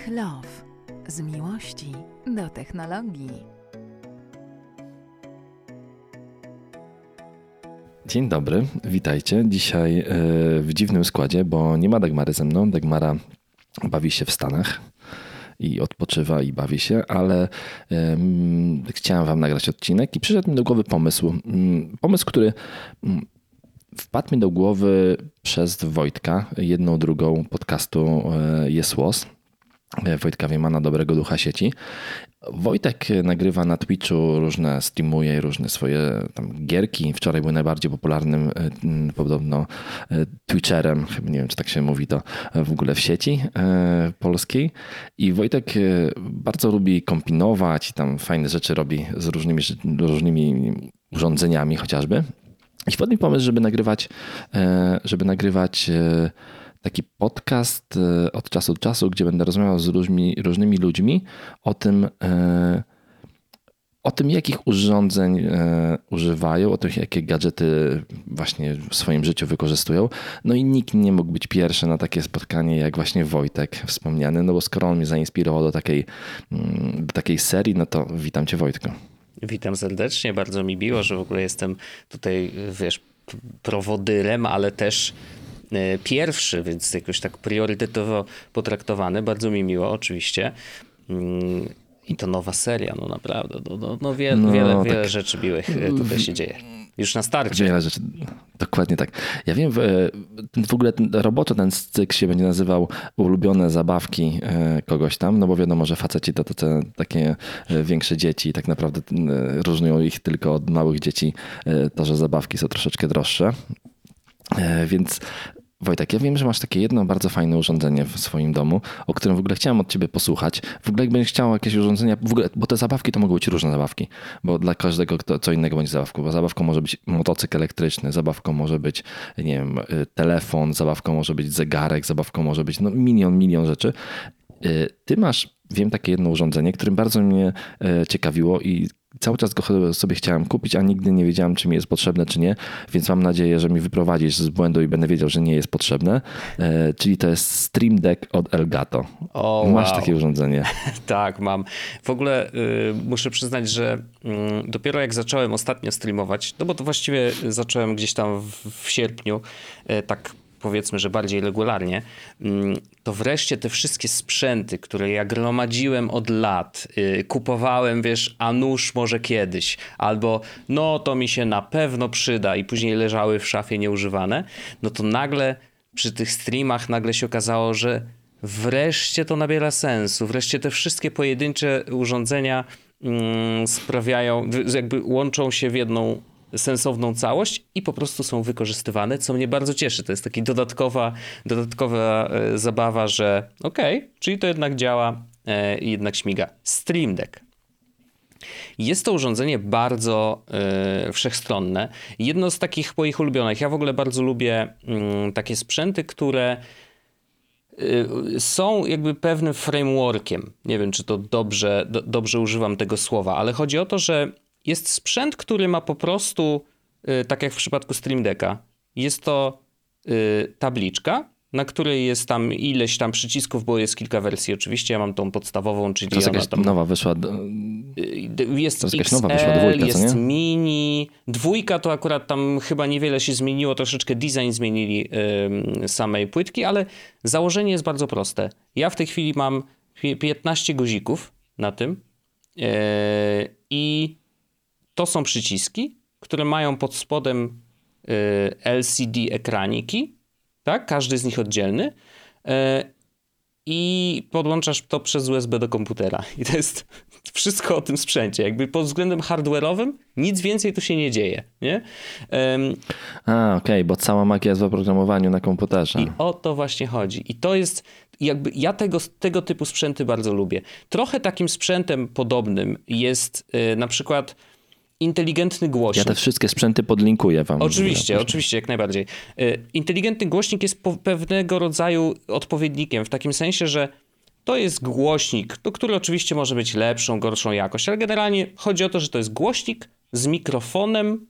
Tech Love. Z miłości do technologii. Dzień dobry, witajcie. Dzisiaj e, w dziwnym składzie, bo nie ma Dagmary ze mną. Dagmara bawi się w Stanach i odpoczywa i bawi się, ale um, chciałem wam nagrać odcinek i przyszedł mi do głowy pomysł. Pomysł, który wpadł mi do głowy przez Wojtka, jedną drugą podcastu e, Jest Łos. E, Wojtka Wiemana, dobrego ducha sieci. Wojtek nagrywa na Twitchu różne, streamuje różne swoje tam gierki. Wczoraj był najbardziej popularnym e, podobno Twitcherem, chyba nie wiem, czy tak się mówi to w ogóle w sieci polskiej. I Wojtek bardzo lubi kombinować tam fajne rzeczy robi z różnymi, różnymi urządzeniami chociażby. I wpadł mi pomysł, żeby nagrywać, e, żeby nagrywać e, taki podcast e, od czasu do czasu, gdzie będę rozmawiał z różnymi, różnymi ludźmi o tym, o tym, jakich urządzeń używają, o tym, jakie gadżety właśnie w swoim życiu wykorzystują. No i nikt nie mógł być pierwszy na takie spotkanie, jak właśnie Wojtek wspomniany, no bo skoro on mnie zainspirował do takiej, mm, do takiej serii, no to witam cię Wojtko. Witam serdecznie, bardzo mi miło, że w ogóle jestem tutaj, wiesz, prowodyrem, ale też e, pierwszy, więc jakoś tak priorytetowo potraktowany. Bardzo mi miło, oczywiście. Mm, I to nowa seria, no naprawdę. No, no, no, wie, no wiele, tak. wiele rzeczy miłych e, tutaj się dzieje. Już na starcie. Wiele rzeczy. Dokładnie tak. Ja wiem, w, w ogóle ten, roboczo ten cykl się będzie nazywał ulubione zabawki e, kogoś tam, no bo wiadomo, że faceci to, to te takie e, większe dzieci i tak naprawdę e, różnią ich tylko od małych dzieci to, że zabawki są troszeczkę droższe. Więc Wojtek, ja wiem, że masz takie jedno bardzo fajne urządzenie w swoim domu, o którym w ogóle chciałem od ciebie posłuchać. W ogóle jakbyś chciał jakieś urządzenia, w ogóle, bo te zabawki to mogą być różne zabawki, bo dla każdego kto, co innego będzie zabawką, bo zabawką może być motocykl elektryczny, zabawką może być, nie wiem, y, telefon, zabawką może być zegarek, zabawką może być no, milion, milion rzeczy. Y, ty masz, wiem, takie jedno urządzenie, którym bardzo mnie y, ciekawiło i cały czas go sobie chciałem kupić, a nigdy nie wiedziałem, czy mi jest potrzebne, czy nie, więc mam nadzieję, że mi wyprowadzisz z błędu i będę wiedział, że nie jest potrzebne. E, czyli to jest Stream Deck od Elgato. O, Masz wow. takie urządzenie? tak, mam. W ogóle y, muszę przyznać, że y, dopiero jak zacząłem ostatnio streamować, no bo to właściwie zacząłem gdzieś tam w, w sierpniu, y, tak powiedzmy, że bardziej regularnie, mm, to wreszcie te wszystkie sprzęty, które ja gromadziłem od lat, yy, kupowałem, wiesz, a nóż może kiedyś, albo no to mi się na pewno przyda i później leżały w szafie nieużywane, no to nagle przy tych streamach nagle się okazało, że wreszcie to nabiera sensu, wreszcie te wszystkie pojedyncze urządzenia mm, sprawiają, jakby łączą się w jedną sensowną całość i po prostu są wykorzystywane, co mnie bardzo cieszy. To jest taka dodatkowa, dodatkowa e, zabawa, że okej, okay, czyli to jednak działa e, i jednak śmiga. Stream Deck. Jest to urządzenie bardzo y, wszechstronne. Jedno z takich moich ulubionych. Ja w ogóle bardzo lubię y, takie sprzęty, które są jakby pewnym frameworkiem. Nie wiem, czy to dobrze, do, dobrze używam tego słowa, ale chodzi o to, że jest sprzęt, który ma po prostu, y, tak jak w przypadku Stream Decka, jest to y, tabliczka, na której jest tam ileś tam przycisków, bo jest kilka wersji oczywiście. Ja mam tą podstawową, czyli to jest jakaś tam... nowa wyszła. Y, jest to jest XL, nowa wyszła dwójka, jest mini. Dwójka to akurat tam chyba niewiele się zmieniło, troszeczkę design zmienili yy, samej płytki, ale założenie jest bardzo proste. Ja w tej chwili mam 15 guzików na tym yy, i to są przyciski, które mają pod spodem y, LCD ekraniki, tak? Każdy z nich oddzielny. Y, I podłączasz to przez USB do komputera. I to jest wszystko o tym sprzęcie. Jakby pod względem hardware'owym nic więcej tu się nie dzieje, nie? Um, A, okej, okay, bo cała magia jest w oprogramowaniu na komputerze. I o to właśnie chodzi. I to jest, jakby ja tego, tego typu sprzęty bardzo lubię. Trochę takim sprzętem podobnym jest y, na przykład inteligentny głośnik. Ja te wszystkie sprzęty podlinkuję wam. Oczywiście, oczywiście, jak najbardziej. Y, inteligentny głośnik jest pewnego rodzaju odpowiednikiem, w takim sensie, że to jest głośnik, to, który oczywiście może być lepszą, gorszą jakość, ale generalnie chodzi o to, że to jest głośnik z mikrofonem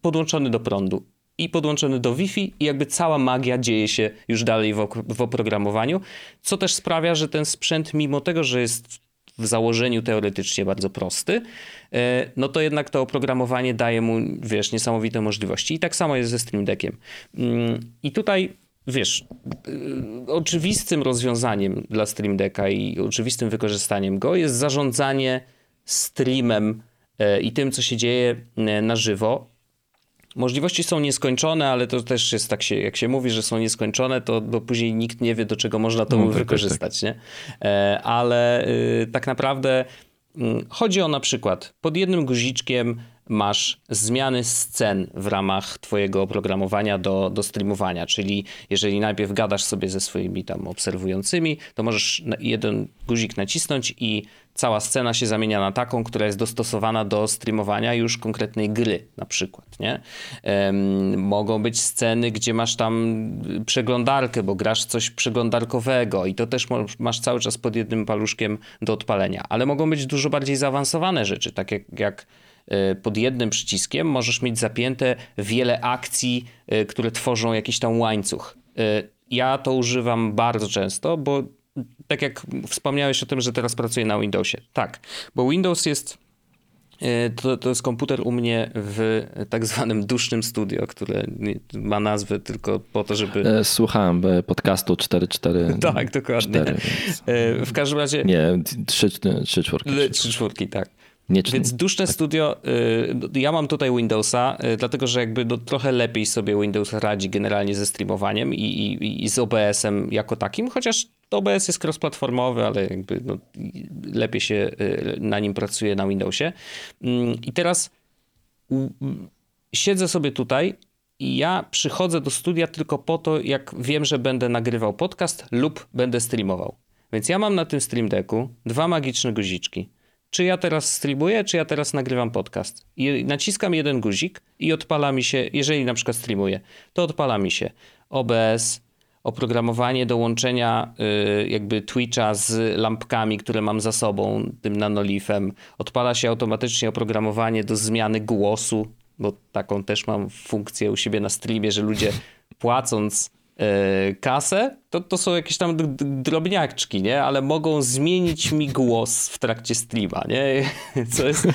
podłączony do prądu. i podłączony do Wi-Fi i jakby cała magia dzieje się już dalej w, w oprogramowaniu, co też sprawia, że ten sprzęt mimo tego, że jest w założeniu teoretycznie bardzo prosty, e, no to jednak to oprogramowanie daje mu, wiesz, niesamowite możliwości. I tak samo jest ze Stream Deckiem. Mm, I tutaj wiesz, y, oczywistym rozwiązaniem dla Stream Decka i oczywistym wykorzystaniem go jest zarządzanie streamem e, i tym, co się dzieje e, na żywo. Możliwości są nieskończone, ale to też jest tak, się, jak się mówi, że są nieskończone, to bo później nikt nie wie, do czego można to no, tak, tak, wykorzystać. Tak, tak. Nie? E, ale y, tak naprawdę mm, chodzi o na przykład pod jednym guziczkiem masz zmiany scen w ramach twojego oprogramowania do, do streamowania, czyli jeżeli najpierw gadasz sobie ze swoimi tam obserwującymi, to możesz jeden guzik nacisnąć i cała scena się zamienia na taką, która jest dostosowana do streamowania już konkretnej gry na przykład, nie? Um, mogą być sceny, gdzie masz tam przeglądarkę, bo grasz coś przeglądarkowego i to też masz cały czas pod jednym paluszkiem do odpalenia, ale mogą być dużo bardziej zaawansowane rzeczy, tak jak, jak E, pod jednym przyciskiem możesz mieć zapięte wiele akcji, e, które tworzą jakiś tam łańcuch. E, ja to używam bardzo często, bo tak jak wspomniałeś o tym, że teraz pracuję na Windowsie. Tak, bo Windows jest to, to jest komputer u mnie w tak zwanym dusznym studio, które ma nazwę tylko po to, żeby... Słuchałem podcastu 44. tak, dokładnie. 4, więc... W każdym razie... Nie, 3, 3 czwórki. 3 czwórki, tak. Nie, Więc duszne tak. studio, y, ja mam tutaj Windowsa, y, dlatego że jakby no, trochę lepiej sobie Windows radzi generalnie ze streamowaniem i, i, i z OBS-em jako takim, chociaż OBS jest cross-platformowy, ale jakby no, lepiej się y, na nim pracuje na Windowsie. Mm, I teraz siedzę sobie tutaj i ja przychodzę do studia tylko po to, jak wiem, że będę nagrywał podcast lub będę streamował. Więc ja mam na tym Stream Decku dwa magiczne guziczki czy ja teraz streamuję, czy ja teraz nagrywam podcast. I naciskam jeden guzik i odpala mi się, jeżeli na przykład streamuję, to odpala mi się OBS, oprogramowanie do łączenia y, jakby Twitcha z lampkami, które mam za sobą, tym nanolifem. Odpala się automatycznie oprogramowanie do zmiany głosu, bo taką też mam funkcję u siebie na streamie, że ludzie płacąc kasę, to, to są jakieś tam drobniaczki, nie? Ale mogą zmienić mi głos w trakcie streama, nie? Co jest...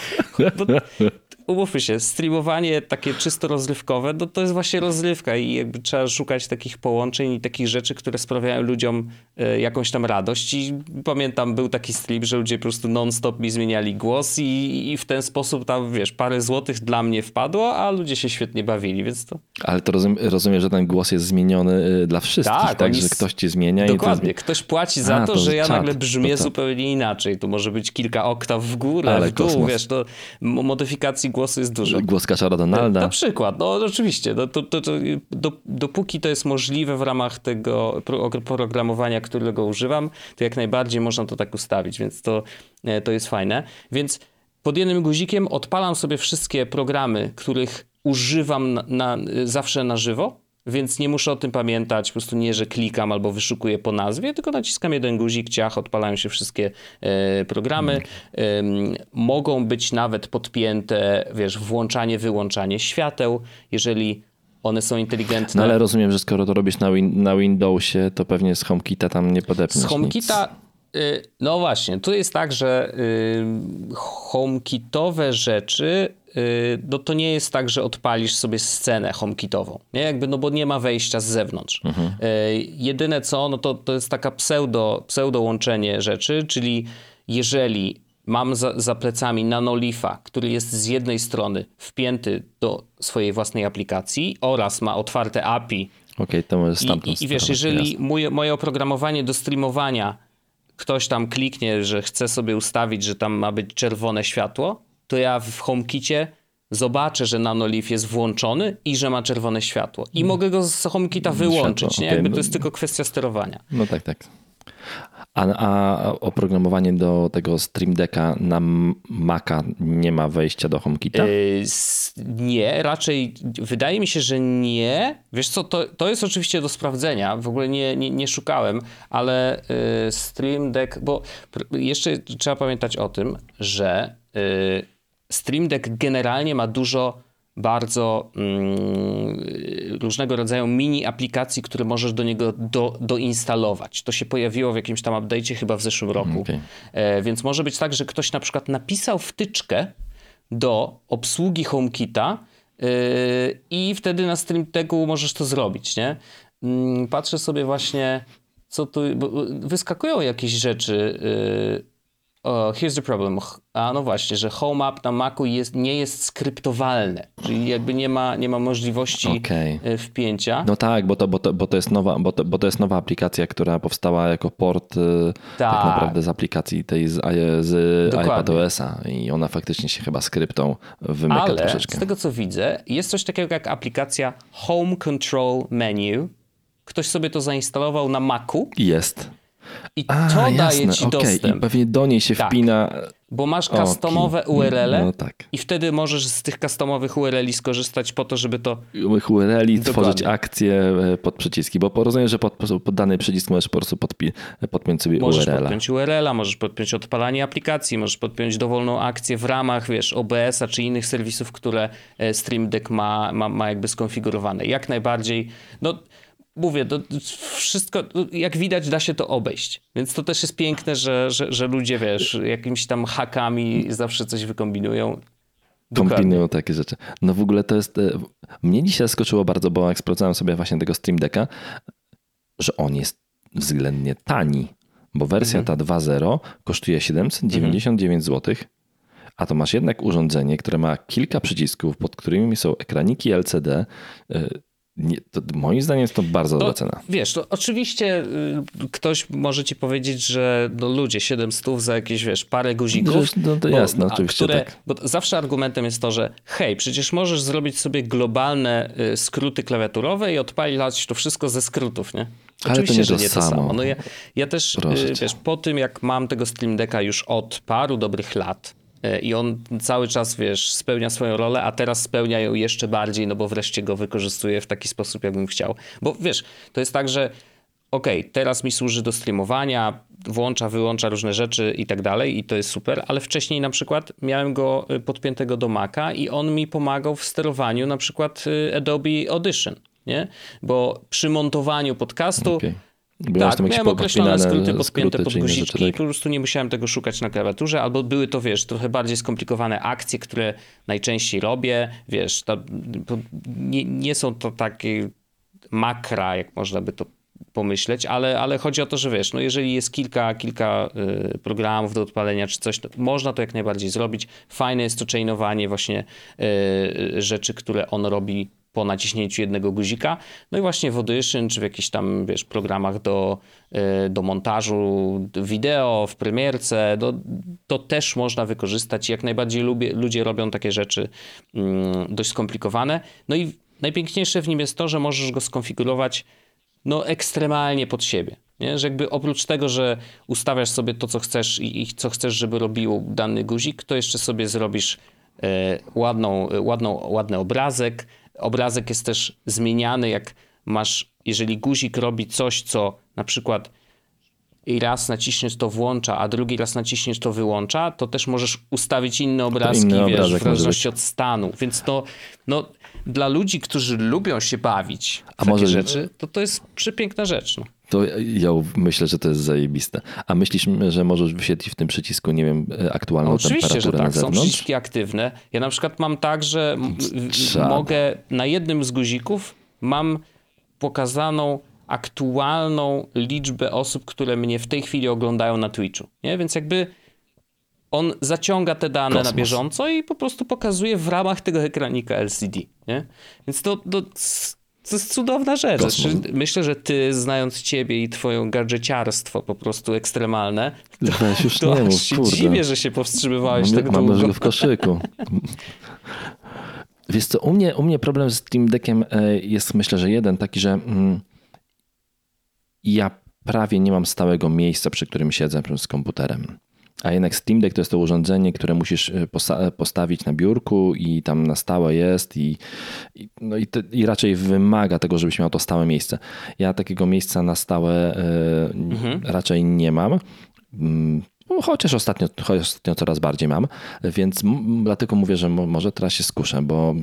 umówmy się, streamowanie takie czysto rozrywkowe, no to jest właśnie rozrywka i jakby trzeba szukać takich połączeń i takich rzeczy, które sprawiają ludziom e, jakąś tam radość. I pamiętam, był taki stream, że ludzie po prostu non-stop mi zmieniali głos i, i w ten sposób tam, wiesz, parę złotych dla mnie wpadło, a ludzie się świetnie bawili, więc to... Ale to rozumiem, rozumiem że ten głos jest zmieniony e, dla wszystkich, tak, tak że ktoś ci zmienia Dokładnie, i to... ktoś płaci za a, to, to, że ja nagle brzmię zupełnie inaczej, to może być kilka oktaw w górę, Ale w dół, kosmos. wiesz, to modyfikacji głosu jest dużo. Głos kaczora Donalda. Na przykład, no oczywiście. No, to, to, to, do, dopóki to jest możliwe w ramach tego oprogramowania, którego używam, to jak najbardziej można to tak ustawić, więc to, e, to jest fajne. Więc pod jednym guzikiem odpalam sobie wszystkie programy, których używam na, na, zawsze na żywo więc nie muszę o tym pamiętać, po prostu nie, że klikam albo wyszukuję po nazwie, tylko naciskam jeden guzik, ciach, odpalają się wszystkie e, programy. Hmm. E, mogą być nawet podpięte, wiesz, włączanie, wyłączanie świateł, jeżeli one są inteligentne. No ale rozumiem, że skoro to robisz na, win na Windowsie, to pewnie z HomeKita tam nie podepniesz Z HomeKita... Y, no właśnie, tu jest tak, że y, HomeKitowe rzeczy Y, no to nie jest tak, że odpalisz sobie scenę HomeKitową, nie? Jakby, no bo nie ma wejścia z zewnątrz. Mhm. Y, jedyne co, no to, to jest taka pseudo, pseudo łączenie rzeczy, czyli jeżeli mam za, za plecami nanolifa, który jest z jednej strony wpięty do swojej własnej aplikacji oraz ma otwarte API. Okej, okay, to może I, i, I wiesz, jeżeli moje, moje oprogramowanie do streamowania ktoś tam kliknie, że chce sobie ustawić, że tam ma być czerwone światło, to ja w HomeKicie zobaczę, że NanoLeaf jest włączony i że ma czerwone światło. I mm. mogę go z HomeKita wyłączyć, światło, nie? Okay. Jakby to jest tylko kwestia sterowania. No tak, tak. A, a oprogramowanie do tego Stream Decka na Maca nie ma wejścia do HomeKita? Yy, nie, raczej wydaje mi się, że nie. Wiesz co, to, to jest oczywiście do sprawdzenia, w ogóle nie, nie, nie szukałem, ale yy, Stream Deck, bo jeszcze trzeba pamiętać o tym, że yy, Stream Deck generalnie ma dużo bardzo mm, różnego rodzaju mini aplikacji, które możesz do niego do, doinstalować. To się pojawiło w jakimś tam update'cie chyba w zeszłym roku. Okay. E, więc może być tak, że ktoś na przykład napisał wtyczkę do obsługi HomeKita yy, i wtedy na StreamTagu możesz to zrobić, nie? Yy, patrzę sobie właśnie, co tu... wyskakują jakieś rzeczy... Yy, Oh, here's the problem. A no właśnie, że Home App na Macu jest, nie jest skryptowalne, czyli jakby nie ma, nie ma możliwości okay. E, wpięcia. No tak, bo to, bo to, bo to, jest, nowa, bo to, bo to jest nowa aplikacja, która powstała jako port e, tak, tak naprawdę z aplikacji tej z, z iPadOS-a i ona faktycznie się chyba skryptą wymyka Ale troszeczkę. z tego co widzę, jest coś takiego jak aplikacja Home Control Menu. Ktoś sobie to zainstalował na Macu. Jest. I A, to jasne, daje ci okay. dostęp. I pewnie do niej się tak. wpina. Bo masz customowe okay. URL no, tak. i wtedy możesz z tych customowych URL skorzystać po to, żeby to. URL tworzyć akcje e, pod przyciski, bo rozumiem, że pod, pod dany przycisk możesz po prostu podpi, podpiąć sobie możesz URL. Możesz podpiąć URL-a, możesz podpiąć odpalanie aplikacji, możesz podpiąć dowolną akcję w ramach, wiesz, OBS-a czy innych serwisów, które e, Stream Deck ma, ma, ma jakby skonfigurowane. Jak najbardziej. No, mówię, to wszystko, jak widać, da się to obejść. Więc to też jest piękne, że, że, że ludzie, wiesz, jakimiś tam hakami zawsze coś wykombinują. Kombinują takie rzeczy. No w ogóle to jest. E, mnie dzisiaj zaskoczyło bardzo, bo jak sprawdzałem sobie właśnie tego Stream Decka, że on jest względnie tani, bo wersja mhm. ta 2.0 kosztuje 799 mhm. zł, a to masz jednak urządzenie, które ma kilka przycisków, pod którymi są ekraniki LCD, nie, to moim zdaniem jest to bardzo dobra cena. Wiesz, to oczywiście y, ktoś może ci powiedzieć, że no ludzie, 7 stów za jakieś, wiesz, parę guzików. No to jasne, bo, oczywiście które, tak. Bo zawsze argumentem jest to, że hej, przecież możesz zrobić sobie globalne y, skróty klawiaturowe i odpalić to wszystko ze skrótów, nie? Oczywiście, Ale to nie że nie to samo. No ja, ja też, y, wiesz, po tym jak mam tego Stream Decka już od paru dobrych lat, i on cały czas, wiesz, spełnia swoją rolę, a teraz spełnia ją jeszcze bardziej, no bo wreszcie go wykorzystuje w taki sposób, jakbym chciał. Bo wiesz, to jest tak, że okej, okay, teraz mi służy do streamowania, włącza, wyłącza różne rzeczy i tak dalej i to jest super, ale wcześniej na przykład miałem go y, podpiętego do Maca i on mi pomagał w sterowaniu na przykład y, Adobe Audition, nie? Bo przy montowaniu podcastu okay tak, miałem określone skróty podpięte skróty, pod guziki tak? i po prostu nie musiałem tego szukać na klawiaturze, albo były to, wiesz, trochę bardziej skomplikowane akcje, które najczęściej robię, wiesz, nie, nie są to takie makra, jak można by to pomyśleć, ale, ale chodzi o to, że wiesz, no jeżeli jest kilka, kilka y, programów do odpalenia czy coś, to można to jak najbardziej zrobić. Fajne jest to chainowanie właśnie y, rzeczy, które on robi po naciśnięciu jednego guzika. No i właśnie w Audition, czy w jakichś tam, wiesz, programach do, e, do montażu wideo, w premierce, do, to też można wykorzystać. Jak najbardziej lubię, ludzie robią takie rzeczy mm, dość skomplikowane. No i najpiękniejsze w nim jest to, że możesz go skonfigurować no ekstremalnie pod siebie. Nie? Że jakby oprócz tego, że ustawiasz sobie to, co chcesz i, i co chcesz, żeby robił dany guzik, to jeszcze sobie zrobisz e, ładną, ładną, ładny obrazek, Obrazek jest też zmieniany, jak masz, jeżeli guzik robi coś, co na przykład i raz naciśniesz to włącza, a drugi raz naciśniesz to wyłącza, to też możesz ustawić inne obrazki, inny wiesz, w zależności od stanu. Więc to no, dla ludzi, którzy lubią się bawić a takie może... rzeczy, to to jest przepiękna rzecz. No. To ja myślę, że to jest zajebiste. A myślisz, że możesz wyświetlić w tym przycisku, nie wiem, aktualną Oczywiście, temperaturę że tak. Są przyciski aktywne. Ja na przykład mam tak, że mogę na jednym z guzików mam pokazaną aktualną liczbę osób, które mnie w tej chwili oglądają na Twitchu. Nie? Więc jakby on zaciąga te dane Kosmos. na bieżąco i po prostu pokazuje w ramach tego ekranika LCD. Nie? Więc to, to, to jest cudowna rzecz. Znaczy, myślę, że ty, znając ciebie i twoją gadżeciarstwo po prostu ekstremalne, to, Weź już to nie mów, się kurde. dziwię, że się powstrzymywałeś mam, tak mam długo. Mam w koszyku. Wiesz co, u mnie, u mnie problem z Steam Deckiem e, jest myślę, że jeden taki, że mm, ja prawie nie mam stałego miejsca, przy którym siedzę z komputerem. A jednak Steam Deck to jest to urządzenie, które musisz e, postawić na biurku i tam na stałe jest i, i no i, te, i, raczej wymaga tego, żebyś miał to stałe miejsce. Ja takiego miejsca na stałe y, mhm. raczej nie mam. Mm, chociaż ostatnio, chociaż ostatnio coraz bardziej mam, więc dlatego mówię, że mo- może teraz się skuszę, bo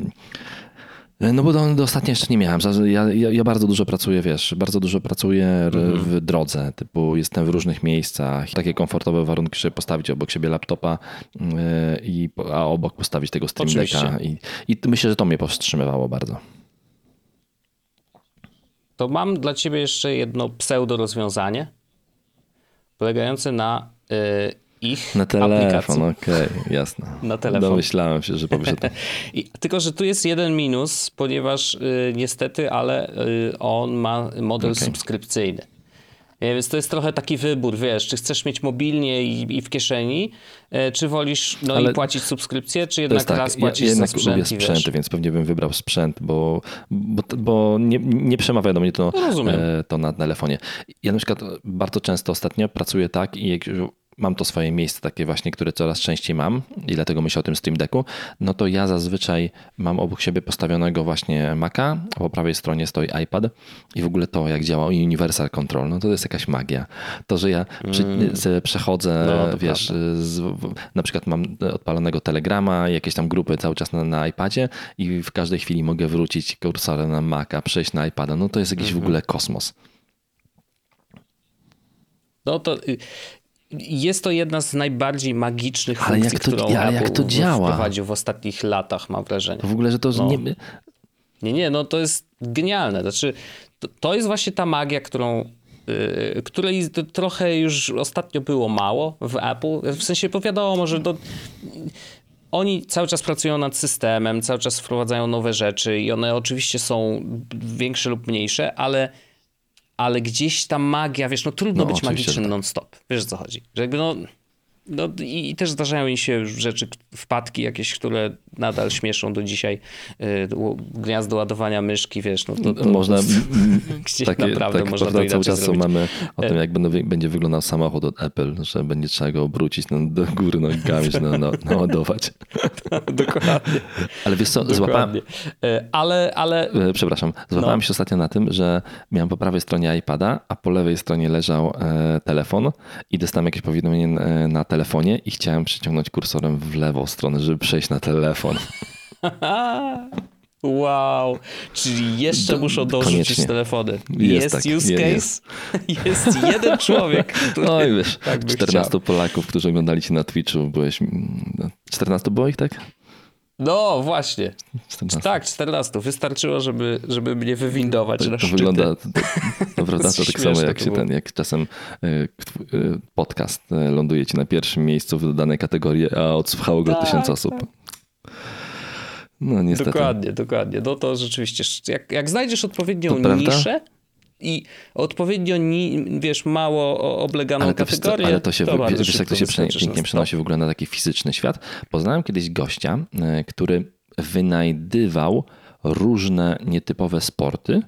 no bo do, do ostatnio jeszcze nie miałem. Ja, ja, ja, bardzo dużo pracuję, wiesz, bardzo dużo pracuję mhm. w drodze, typu jestem w różnych miejscach, takie komfortowe warunki, żeby postawić obok siebie laptopa yy, i, a obok postawić tego Stream Decka. I, I myślę, że to mnie powstrzymywało bardzo. To mam dla ciebie jeszcze jedno pseudo rozwiązanie polegające na yy, ich Na telefon, okej, okay, jasne. Na telefon. Domyślałem się, że powiesz o tym. tylko, że tu jest jeden minus, ponieważ y, niestety, ale y, on ma model okay. subskrypcyjny. Więc to jest trochę taki wybór, wiesz, czy chcesz mieć mobilnie i, i w kieszeni, e, czy wolisz no i płacić subskrypcję, czy jednak tak, raz płacić ja, jednak za sprzęt. Lubię sprzęty, więc pewnie bym wybrał sprzęt, bo, bo, bo nie, nie przemawia do mnie to, no to na telefonie. Ja na przykład bardzo często ostatnio pracuję tak i jak mam to swoje miejsce takie właśnie, które coraz częściej mam i dlatego myślę o tym Stream Decku, no to ja zazwyczaj mam obok siebie postawionego właśnie Maca, a po prawej stronie stoi iPad i w ogóle to, jak działa Universal Control, no to jest jakaś magia. To, że ja mm. przechodzę, no, wiesz, z, na przykład mam odpalonego Telegrama, jakieś tam grupy cały czas na, na iPadzie i w każdej chwili mogę wrócić kursorem na Maca, przejść na iPada, no to jest jakiś mm -hmm. w mhm. ogóle kosmos. No to y, jest to jedna z najbardziej magicznych ale funkcji, jak to, którą ale jak to działa? wprowadził w ostatnich latach, mam wrażenie. W ogóle, że to no. nie... Nie, nie, no to jest genialne. Znaczy, to, to jest właśnie ta magia, którą yy, której trochę już ostatnio było mało w Apple. W sensie, powiadomo, że to, oni cały czas pracują nad systemem, cały czas wprowadzają nowe rzeczy i one oczywiście są większe lub mniejsze, ale ale gdzieś ta magia, wiesz, no trudno no, być magicznym tak. non-stop. Wiesz o co chodzi? Że jakby no, no i, i, też zdarzają mi się rzeczy, wpadki jakieś, które nadal śmieszą do dzisiaj. Yy, gniazdo ładowania myszki, wiesz, no to, to można, gdzieś takie, naprawdę tak, można to cały czas zrobić. mamy o tym, e- jak będą, będzie wyglądał samochód od Apple, że będzie trzeba go obrócić no, do góry nogami, no, no, naładować. Dokładnie. Ale wiesz co, złapałem... E, ale, ale... E, przepraszam, złapałem no. się ostatnio na tym, że miałem po prawej stronie iPada, a po lewej stronie leżał e, telefon i dostałem jakieś powiadomienie na telefon telefonie i chciałem przyciągnąć kursorem w lewą stronę, żeby przejść na telefon. Wow, czyli jeszcze Do, muszą dorzucić telefony. Jest, jest tak, use case, jest. jest jeden człowiek, który No i wiesz, tak 14 chciał. Polaków, którzy oglądali cię na Twitchu, byłeś... 14 było ich, tak? No właśnie. 14. Tak, 14. Wystarczyło, żeby, żeby mnie wywindować to, na to wygląda, to, to, prawda, to tak samo jak się ten, jak czasem e, e, podcast e, ląduje ci na pierwszym miejscu w danej kategorii, a odsłuchało go tak, tysiąc osób. Tak. No niestety. Dokładnie, dokładnie. No to rzeczywiście, jak, jak znajdziesz odpowiednią niszę, i odpowiednio, ni, wiesz, mało obleganą ale to, kategorię. Ale to się, to wiesz, jak to się pięknie przenosi w ogóle na taki fizyczny świat. Poznałem kiedyś gościa, e, który wynajdywał różne nietypowe sporty,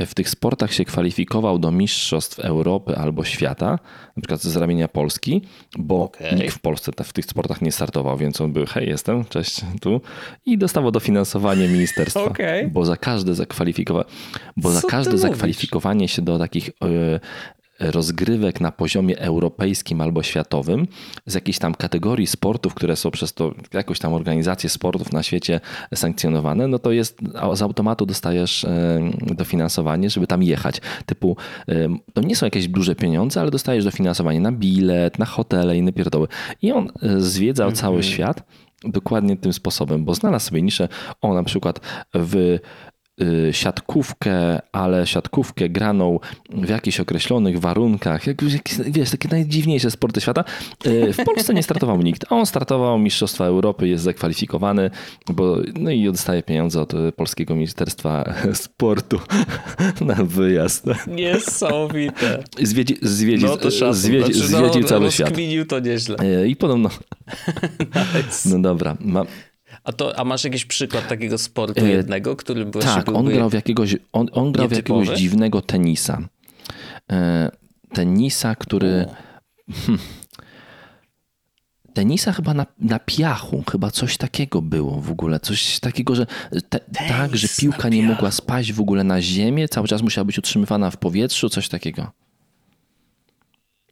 w tych sportach się kwalifikował do mistrzostw Europy albo świata, na przykład z ramienia Polski, bo okay. nikt w Polsce w tych sportach nie startował, więc on był, hej, jestem, cześć, tu i dostawał dofinansowanie ministerstwa, okay. bo za każde zakwalifikowanie, bo Co za każde zakwalifikowanie się do takich e, rozgrywek na poziomie europejskim albo światowym z jakiejś tam kategorii sportów, które są przez to jakąś tam organizację sportów na świecie sankcjonowane, no to jest z automatu dostajesz dofinansowanie, żeby tam jechać. Typu, to nie są jakieś duże pieniądze, ale dostajesz dofinansowanie na bilet, na hotele, inne pierdoły. I on e, zwiedzał mm -hmm. cały świat dokładnie tym sposobem, bo znalazł sobie niszę, o na przykład w siatkówkę, ale siatkówkę graną w jakichś określonych warunkach, jak, wiesz, takie najdziwniejsze sporty świata. Y, w Polsce nie startował nikt. On startował Mistrzostwa Europy, jest zakwalifikowany, bo, no i dostaje pieniądze od Polskiego Ministerstwa Sportu na wyjazd. Niesamowite. Zwiedzi, zwiedzi, no to zwiedzi, znaczy, zwiedził no, cały świat. to nieźle. Y, I podobno... nice. No dobra. Ma, a, to, a masz jakiś przykład takiego sportu e, jednego, który był Tak, on grał w jakiegoś, on, on grał w jakiegoś dziwnego tenisa. E, tenisa, który... Hmm, tenisa chyba na, na piachu, chyba coś takiego było w ogóle. Coś takiego, że te, tak, że piłka nie mogła spaść w ogóle na ziemię, cały czas musiała być utrzymywana w powietrzu, coś takiego.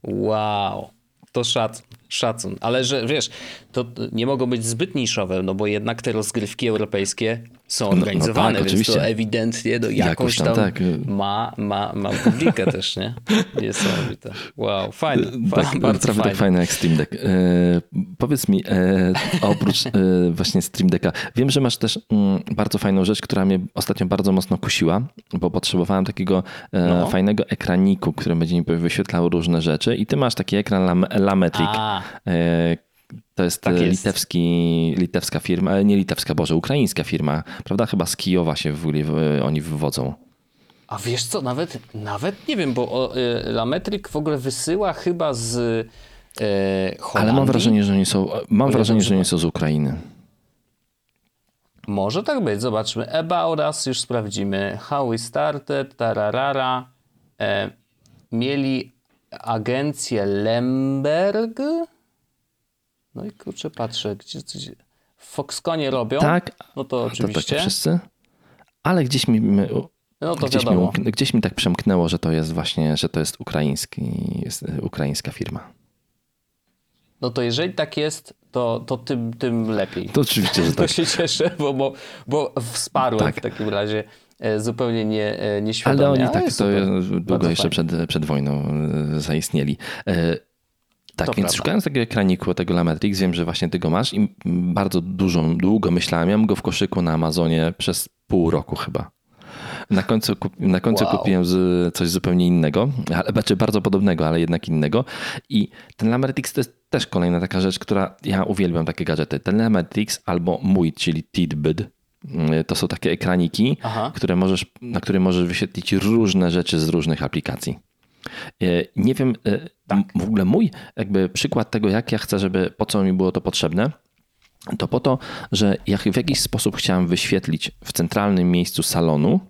Wow. to szacun, szacun. Ale że wiesz, to nie mogą być zbyt niszowe, no bo jednak te rozgrywki europejskie są no organizowane, tak, więc oczywiście. to ewidentnie no, jakąś tam, tam, tak. ma, ma, ma publikę też, nie? Niesamowite. Wow, fajne. Fa- Tak, bardzo prawie fajne. tak fajne jak Stream Deck. E, powiedz mi, e, oprócz e, właśnie Stream Decka, wiem, że masz też mm, bardzo fajną rzecz, która mnie ostatnio bardzo mocno kusiła, bo potrzebowałem takiego e, No. fajnego ekraniku, który będzie mi wyświetlał różne rzeczy i ty masz taki ekran Lam- Lametric. A. E, to jest, Tak e, jest. litewski, litewska firma, ale nie litewska, Boże, ukraińska firma, prawda? Chyba z Kijowa się w w- oni wywodzą. A wiesz co, nawet, nawet nie wiem, bo Lametryk w ogóle wysyła chyba z y, Holandii. Ale mam wrażenie, że oni są, mam wrażenie, że oni są z Ukrainy. Może tak być, zobaczmy. About Us już sprawdzimy. How we started, tararara. E, mieli agencję Lemberg. No i kurczę, patrzę, gdzie coś... W Foxconnie robią. Tak, No to To tak oczywiście. wszyscy. Ale gdzieś mi, my- No to gdzieś, mi, wiadomo. gdzieś mi tak przemknęło, że to jest właśnie, że to jest ukraiński, jest ukraińska firma. No to jeżeli tak jest, to, to tym, tym lepiej. To oczywiście, że To tak. się cieszę, bo, bo, bo wsparłem Tak. w takim razie zupełnie nie, e, nieświadomie. Ale oni tak jest to długo jeszcze przed, przed wojną e, zaistnieli. E, Tak, To więc prawda. szukając tego ekraniku, tego Lametrix, wiem, że właśnie ty go masz i bardzo dużo, długo myślałem. Miałem go w koszyku na Amazonie przez pół roku chyba. Na końcu, na końcu Wow. kupiłem z, coś zupełnie innego, ale, znaczy bardzo podobnego, ale jednak innego. I ten Lametrix to jest też kolejna taka rzecz, która ja uwielbiam takie gadżety. Ten Lametrix albo mój, czyli Tidbit, to są takie ekraniki, Aha. które możesz, na które możesz wyświetlić różne rzeczy z różnych aplikacji. E, Nie wiem, e, m- w ogóle mój jakby przykład tego, jak ja chcę, żeby, po co mi było to potrzebne, to po to, że ja w jakiś sposób chciałem wyświetlić w centralnym miejscu salonu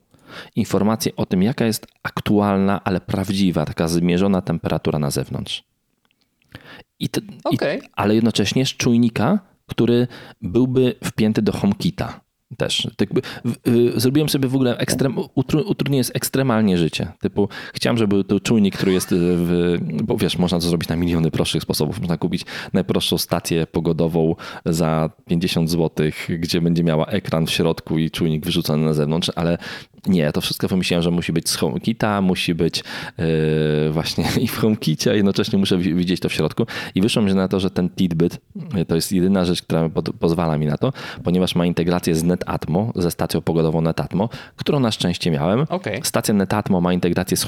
informację o tym, jaka jest aktualna, ale prawdziwa, taka zmierzona temperatura na zewnątrz. I to, Okej. i, ale jednocześnie z czujnika, który byłby wpięty do HomeKita też. W- y, zrobiłem sobie w ogóle ekstrem, utru, utrudnienie jest ekstremalnie życie. Typu chciałem, żeby to czujnik, który jest y, w, bo wiesz, można to zrobić na miliony prostszych sposobów. Można kupić najprostszą stację pogodową za 50 zł, gdzie będzie miała ekran w środku i czujnik wyrzucony na zewnątrz, ale nie, to wszystko wymyśliłem, że musi być z HomeKita, musi być yy, właśnie i w HomeKicie, a jednocześnie muszę wi- widzieć to w środku. I wyszło mi na to, że ten Tidbit y, to jest jedyna rzecz, która pozwala mi na to, ponieważ ma integrację z NetAtmo, ze stacją pogodową NetAtmo, którą na szczęście miałem. Okej. Stacja NetAtmo ma integrację z